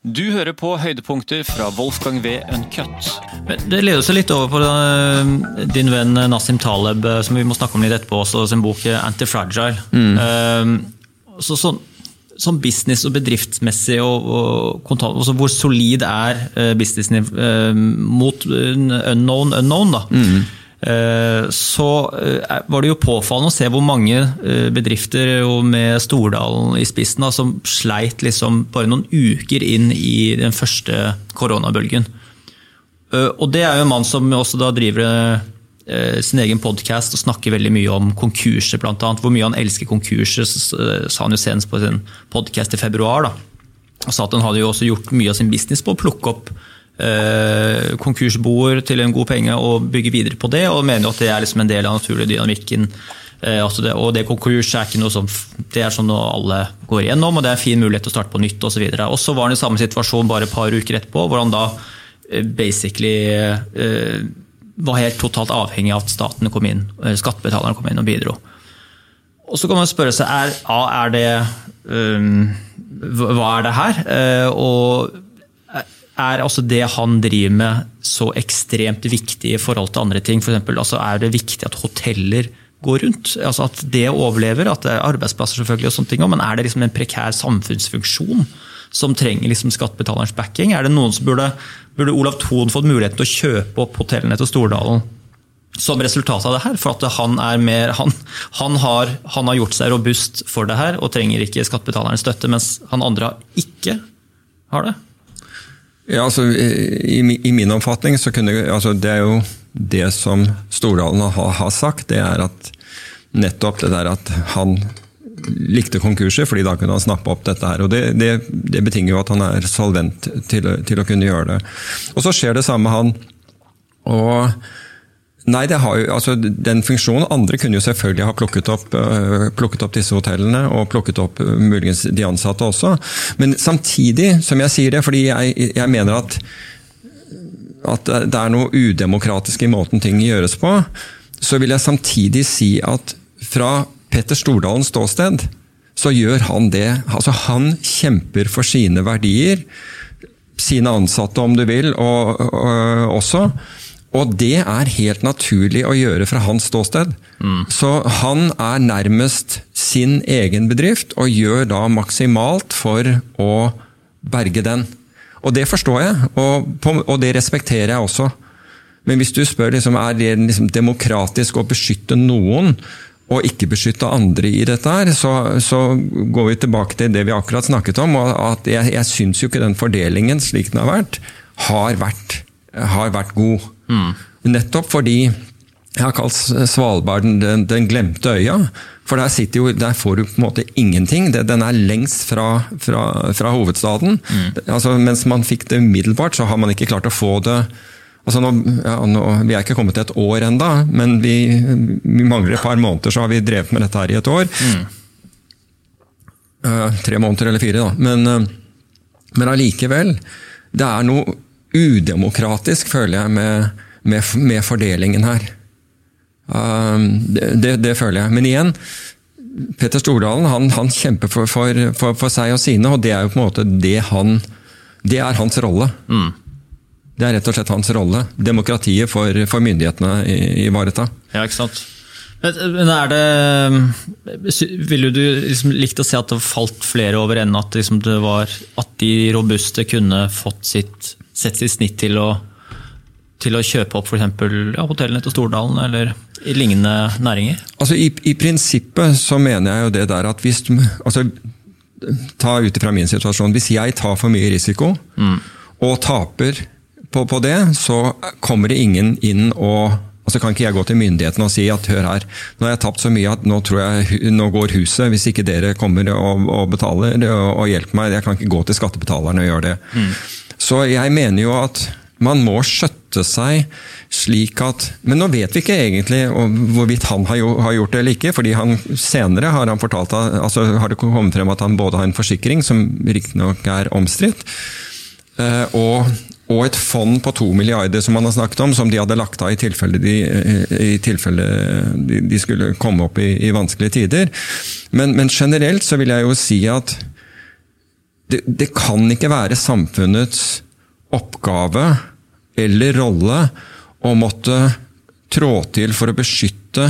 Du hører på høydepunkter fra Wolfgang V. Uncut. Det leder seg litt over på øh, din venn Nassim Taleb, øh, som vi må snakke om litt etterpå, også, sin bok øh, Antifragile. Mm. så, sånn, sånn business- og bedriftsmessig og, og kontant, også hvor solid er businessen mot unknown unknown? da? Mm. Så var det jo påfallende å se hvor mange bedrifter med Stordalen i spissen da, som sleit liksom bare noen uker inn i den første koronabølgen. Og det er jo en mann som også da driver sin egen podkast og snakker veldig mye om konkurser, blant annet. Hvor mye han elsker konkurser, sa han jo senest på sin podkast i februar. da. Og sa at han hadde jo også gjort mye av sin business på å plukke opp eh, konkursboer til en god penge og bygge videre på det, og mener at det er liksom en del av naturlig dynamikken. Eh, altså det, og det konkurs er ikke noe som det er sånn alle går igjennom, og det er en fin mulighet til å starte på nytt osv. Og så var han i samme situasjon bare et par uker etterpå, hvor han da eh, basically eh, var helt totalt avhengig av at statene kom inn, skattebetalerne kom inn og bidro. Og så kan man spørre seg er, er det um, Hva er det her? Uh, og er altså det han driver med så ekstremt viktig i forhold til andre ting? For eksempel, altså er det viktig at hoteller går rundt? Altså At det overlever, at det er arbeidsplasser selvfølgelig, og sånne ting, men er det liksom en prekær samfunnsfunksjon som trenger liksom skattebetalerens backing? Er det noen som burde, burde Olav Thon fått muligheten til å kjøpe opp hotellene til Stordalen? som resultat av det her. For at han, mer, han, han, har, han, har, gjort seg robust for det her og trenger ikke skattebetalernes støtte, mens han andre ikke har det. Ja, altså, i, i, min oppfatning så kunne altså, Det er jo det som Stordalen har, har, sagt, det er at nettopp det der at han likte konkurser, fordi da kunne han snappe opp dette her. og Det, det, det betinger jo at han er solvent til, til, å kunne gjøre det. Og Så skjer det samme med han. og Nei, jo, altså den funksjonen. Andre kunne jo selvfølgelig ha plukket opp, uh, plukket opp disse hotellene, og plukket opp uh, muligens de ansatte også. Men samtidig, som jeg sier det, fordi jeg, jeg mener at, at det er noe udemokratisk i måten ting gjøres på, så vil jeg samtidig si at fra Petter Stordalens ståsted, så gjør han det. Altså, han kjemper for sine verdier. Sine ansatte, om du vil, og, og også. Og det er helt naturlig å gjøre fra hans ståsted. Mm. Så han er nærmest sin egen bedrift, og gjør da maksimalt for å berge den. Og det forstår jeg, og, og det respekterer jeg også. Men hvis du spør liksom, er det liksom demokratisk å beskytte noen, og ikke beskytte andre i dette her, så, så, går vi tilbake til det vi akkurat snakket om. at Jeg, jeg syns jo ikke den fordelingen, slik den har vært, har vært, har vært god. Mm. Nettopp fordi jeg har kalt Svalbard den, den, glemte øya. For der, jo, der, får du på en måte ingenting. Den er lengst fra, fra, fra hovedstaden. Mm. Altså, mens man fikk det umiddelbart, så har man ikke klart å få det altså nå, ja, nå, Vi er ikke kommet til et år enda, men vi, vi, mangler et par måneder, så har vi drevet med dette her i et år. Mm. Uh, tre måneder eller fire, da. Men, uh, men allikevel. Det er noe udemokratisk, føler jeg, med, med, med fordelingen her. Um, det, det, det, føler jeg. Men igjen, Petter Stordalen han, han kjemper for, for, for, for, seg og sine, og det er jo på en måte det han Det er hans rolle. Mm. Det er rett og slett hans rolle. Demokratiet for, for myndighetene ivareta. Ja, ikke sant. Men er det Ville du liksom likt å se at det falt flere over ende? At, liksom at de robuste kunne fått sitt settes i snitt til å, til å kjøpe opp f.eks. Ja, hotellene til Stordalen eller i lignende næringer? Altså i, i, prinsippet så mener jeg jo det der at hvis altså, Ta ut ifra min situasjon. Hvis jeg tar for mye risiko mm. og taper på, på, det, så kommer det ingen inn og Altså kan ikke jeg gå til myndighetene og si at hør her, nå har jeg tapt så mye at nå tror jeg nå går huset, hvis ikke dere kommer og, og betaler og, og, hjelper meg. Jeg kan ikke gå til skattebetalerne og gjøre det. Mm. Så jeg mener jo at man må skjøtte seg slik at Men nå vet vi ikke egentlig hvorvidt han har gjort det eller ikke. fordi han senere har han fortalt altså har det kommet frem at han både har en forsikring, som riktignok er omstridt, eh, og, og, et fond på to milliarder som han har snakket om, som de hadde lagt av i tilfelle de, i tilfelle de skulle komme opp i, i vanskelige tider. Men, men generelt så vil jeg jo si at det, det kan ikke være samfunnets oppgave eller rolle å måtte trå til for å beskytte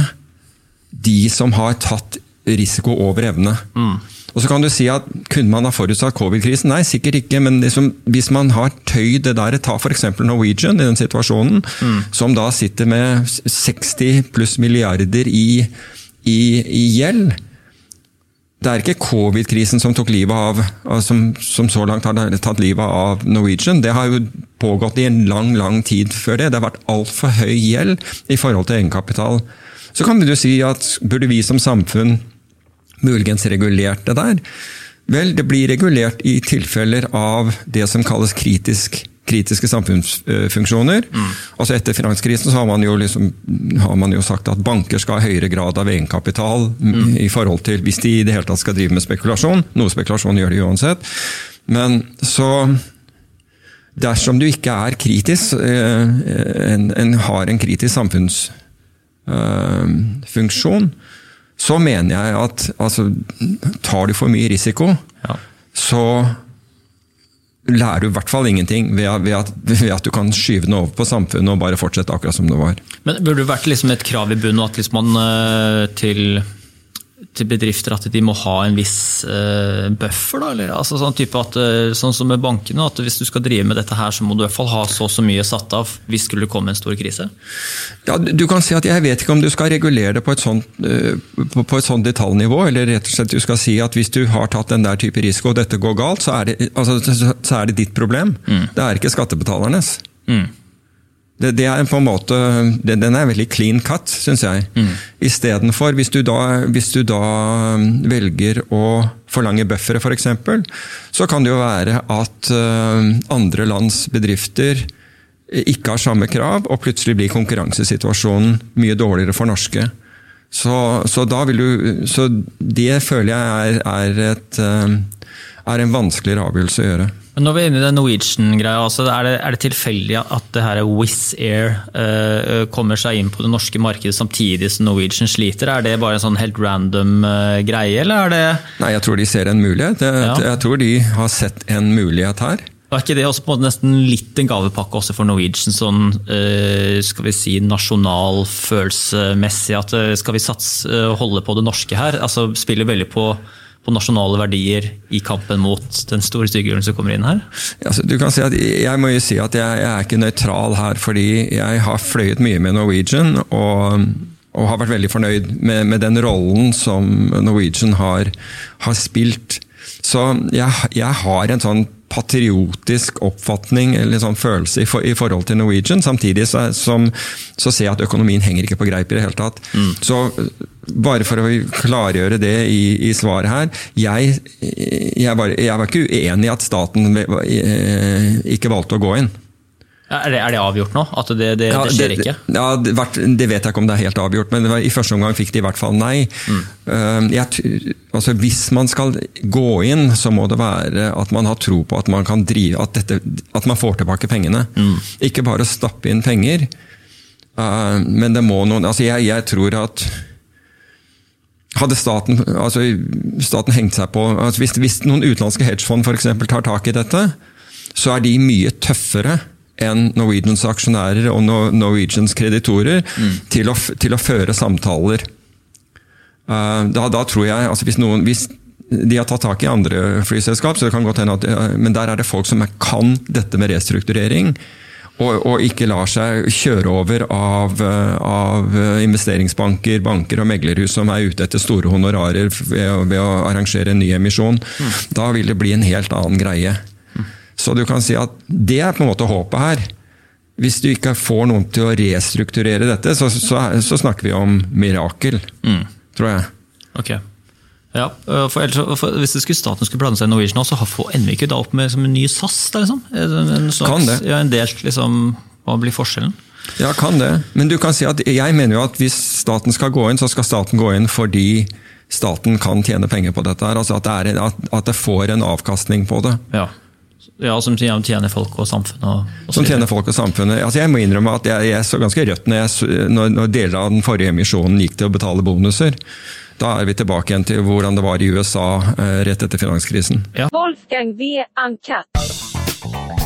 de som har tatt risiko over evne. Mm. Og så kan du si at Kunne man ha forutsatt covid-krisen? Nei, sikkert ikke. Men liksom, hvis man har tøyd det der Ta f.eks. Norwegian i den situasjonen, mm. som da sitter med 60 pluss milliarder i, i, i gjeld. Det er ikke covid-krisen som tok livet som, som, så langt har tatt livet av Norwegian. Det har jo pågått i en lang lang tid før det. Det har vært altfor høy gjeld i forhold til egenkapital. Så kan du si at burde vi som samfunn muligens regulert det der? Vel, det blir regulert i tilfeller av det som kalles kritisk, kritiske samfunnsfunksjoner. Mm. Altså Etter finanskrisen så har man, jo liksom, har man jo sagt at banker skal ha høyere grad av egenkapital mm. i forhold til hvis de i det hele tatt skal drive med spekulasjon. Noe spekulasjon gjør de uansett. Men så Dersom du ikke er kritisk, eh, en, en har en kritisk samfunnsfunksjon, øh, så mener jeg at altså, tar du for mye risiko, ja. så lærer du i hvert fall ingenting ved at, ved, at, du kan skyve den over på samfunnet og bare fortsette akkurat som det var. Men Burde det vært liksom et krav i bunnen at liksom man eh, til til bedrifter at de må ha en viss uh, buffer? Da, eller? Altså, sånn, at, uh, sånn som med bankene, at hvis du skal drive med dette her, så må du i hvert fall ha så og så mye satt av hvis skulle det komme en stor krise? Ja, du kan si at Jeg vet ikke om du skal regulere det på et sånt, på, på et sånt detaljnivå, eller rett og slett du skal si at hvis du har tatt den der type risiko og dette går galt, så er det, altså, så er det ditt problem. Mm. Det er ikke skattebetalernes. Mm. Det, det, er på en måte, Den er veldig clean cut, syns jeg. Mm. Istedenfor, hvis, du da, hvis du da um, velger å forlange buffere, f.eks., så kan det jo være at uh, andre lands bedrifter ikke har samme krav, og plutselig blir konkurransesituasjonen mye dårligere for norske. Så, så, du, så det føler jeg er, er, et, um, er en vanskeligere avgjørelse å gjøre. Men når vi er inne i den Norwegian-greia, altså er, det, er det tilfeldig at det her Wizz Air uh, kommer seg inn på det norske markedet samtidig som Norwegian sliter? Er det bare en sånn helt random uh, greie, eller er det Nei, jeg tror de ser en mulighet. Jeg, ja. jeg tror de har sett en mulighet her. Er ikke det også på en måte nesten litt en gavepakke også for Norwegian, sånn skal vi si nasjonalfølelsesmessig? At skal vi satse, holde på det norske her? altså Spiller veldig på på nasjonale verdier i kampen mot den store stygghulen som kommer inn her? Altså, du kan si at Jeg må jo si at jeg, jeg er ikke nøytral her, fordi jeg har fløyet mye med Norwegian. og, og har vært veldig fornøyd med, med den rollen som Norwegian har, har spilt. Så jeg, jeg har en sånn patriotisk oppfatning eller sånn følelse i, for, i, forhold til Norwegian. Samtidig så, som, så, ser jeg at økonomien henger ikke på greip i det hele tatt. Mm. Så bare for å klargjøre det i, i svaret her. Jeg, jeg, var, jeg, var, ikke uenig i at staten eh, ikke valgte å gå inn. Er det, er det, avgjort nå? At det, det, ja, det skjer ikke? Ja, det, det, vet jeg ikke om det er helt avgjort, men var, i første omgang fikk de i hvert fall nei. Mm. Uh, jeg, altså, hvis man skal gå inn, så må det være at man har tro på at man kan drive At, dette, at man får tilbake pengene. Mm. Ikke bare stappe inn penger, uh, men det må noen altså jeg, jeg tror at hadde staten, altså staten hengt seg på altså hvis, hvis, noen utenlandske hedgefond for tar tak i dette, så er de mye tøffere enn Norwegians aksjonærer og Norwegians kreditorer mm. til, å, til, å, føre samtaler. Uh, da, da, tror jeg, altså hvis, noen, hvis de har tatt tak i andre flyselskap, så det kan godt hende at, uh, men der er det folk som kan dette med restrukturering. Og, og ikke lar seg kjøre over av, uh, av, investeringsbanker, banker og meglerhus som er ute etter store honorarer ved, ved å arrangere en ny emisjon. Mm. Da vil det bli en helt annen greie. Så du kan si at det er på en måte håpet her. Hvis du ikke får noen til å restrukturere dette, så, så, så snakker vi om mirakel, mm. tror jeg. Ok. Ja, for, ellers, for Hvis skulle staten skulle blande seg i Norwegian, så ender vi ikke da opp med en ny SAS? Liksom? En, slags, kan det. Ja, en delt, liksom, Hva blir forskjellen? Ja, kan det. Men du kan si at jeg mener jo at hvis staten skal gå inn, så skal staten gå inn fordi staten kan tjene penger på dette. her, altså at det, er, at, at det får en avkastning på det. Ja. Ja, Som tjener folk og samfunnet? Og som tjener folk og samfunnet. Altså, jeg må innrømme at jeg, jeg så ganske rødt når, jeg, når, når, deler av den forrige emisjonen gikk til å betale bonuser. Da er vi tilbake igjen til hvordan det var i USA rett etter finanskrisen. Wolfgang V. Uncut.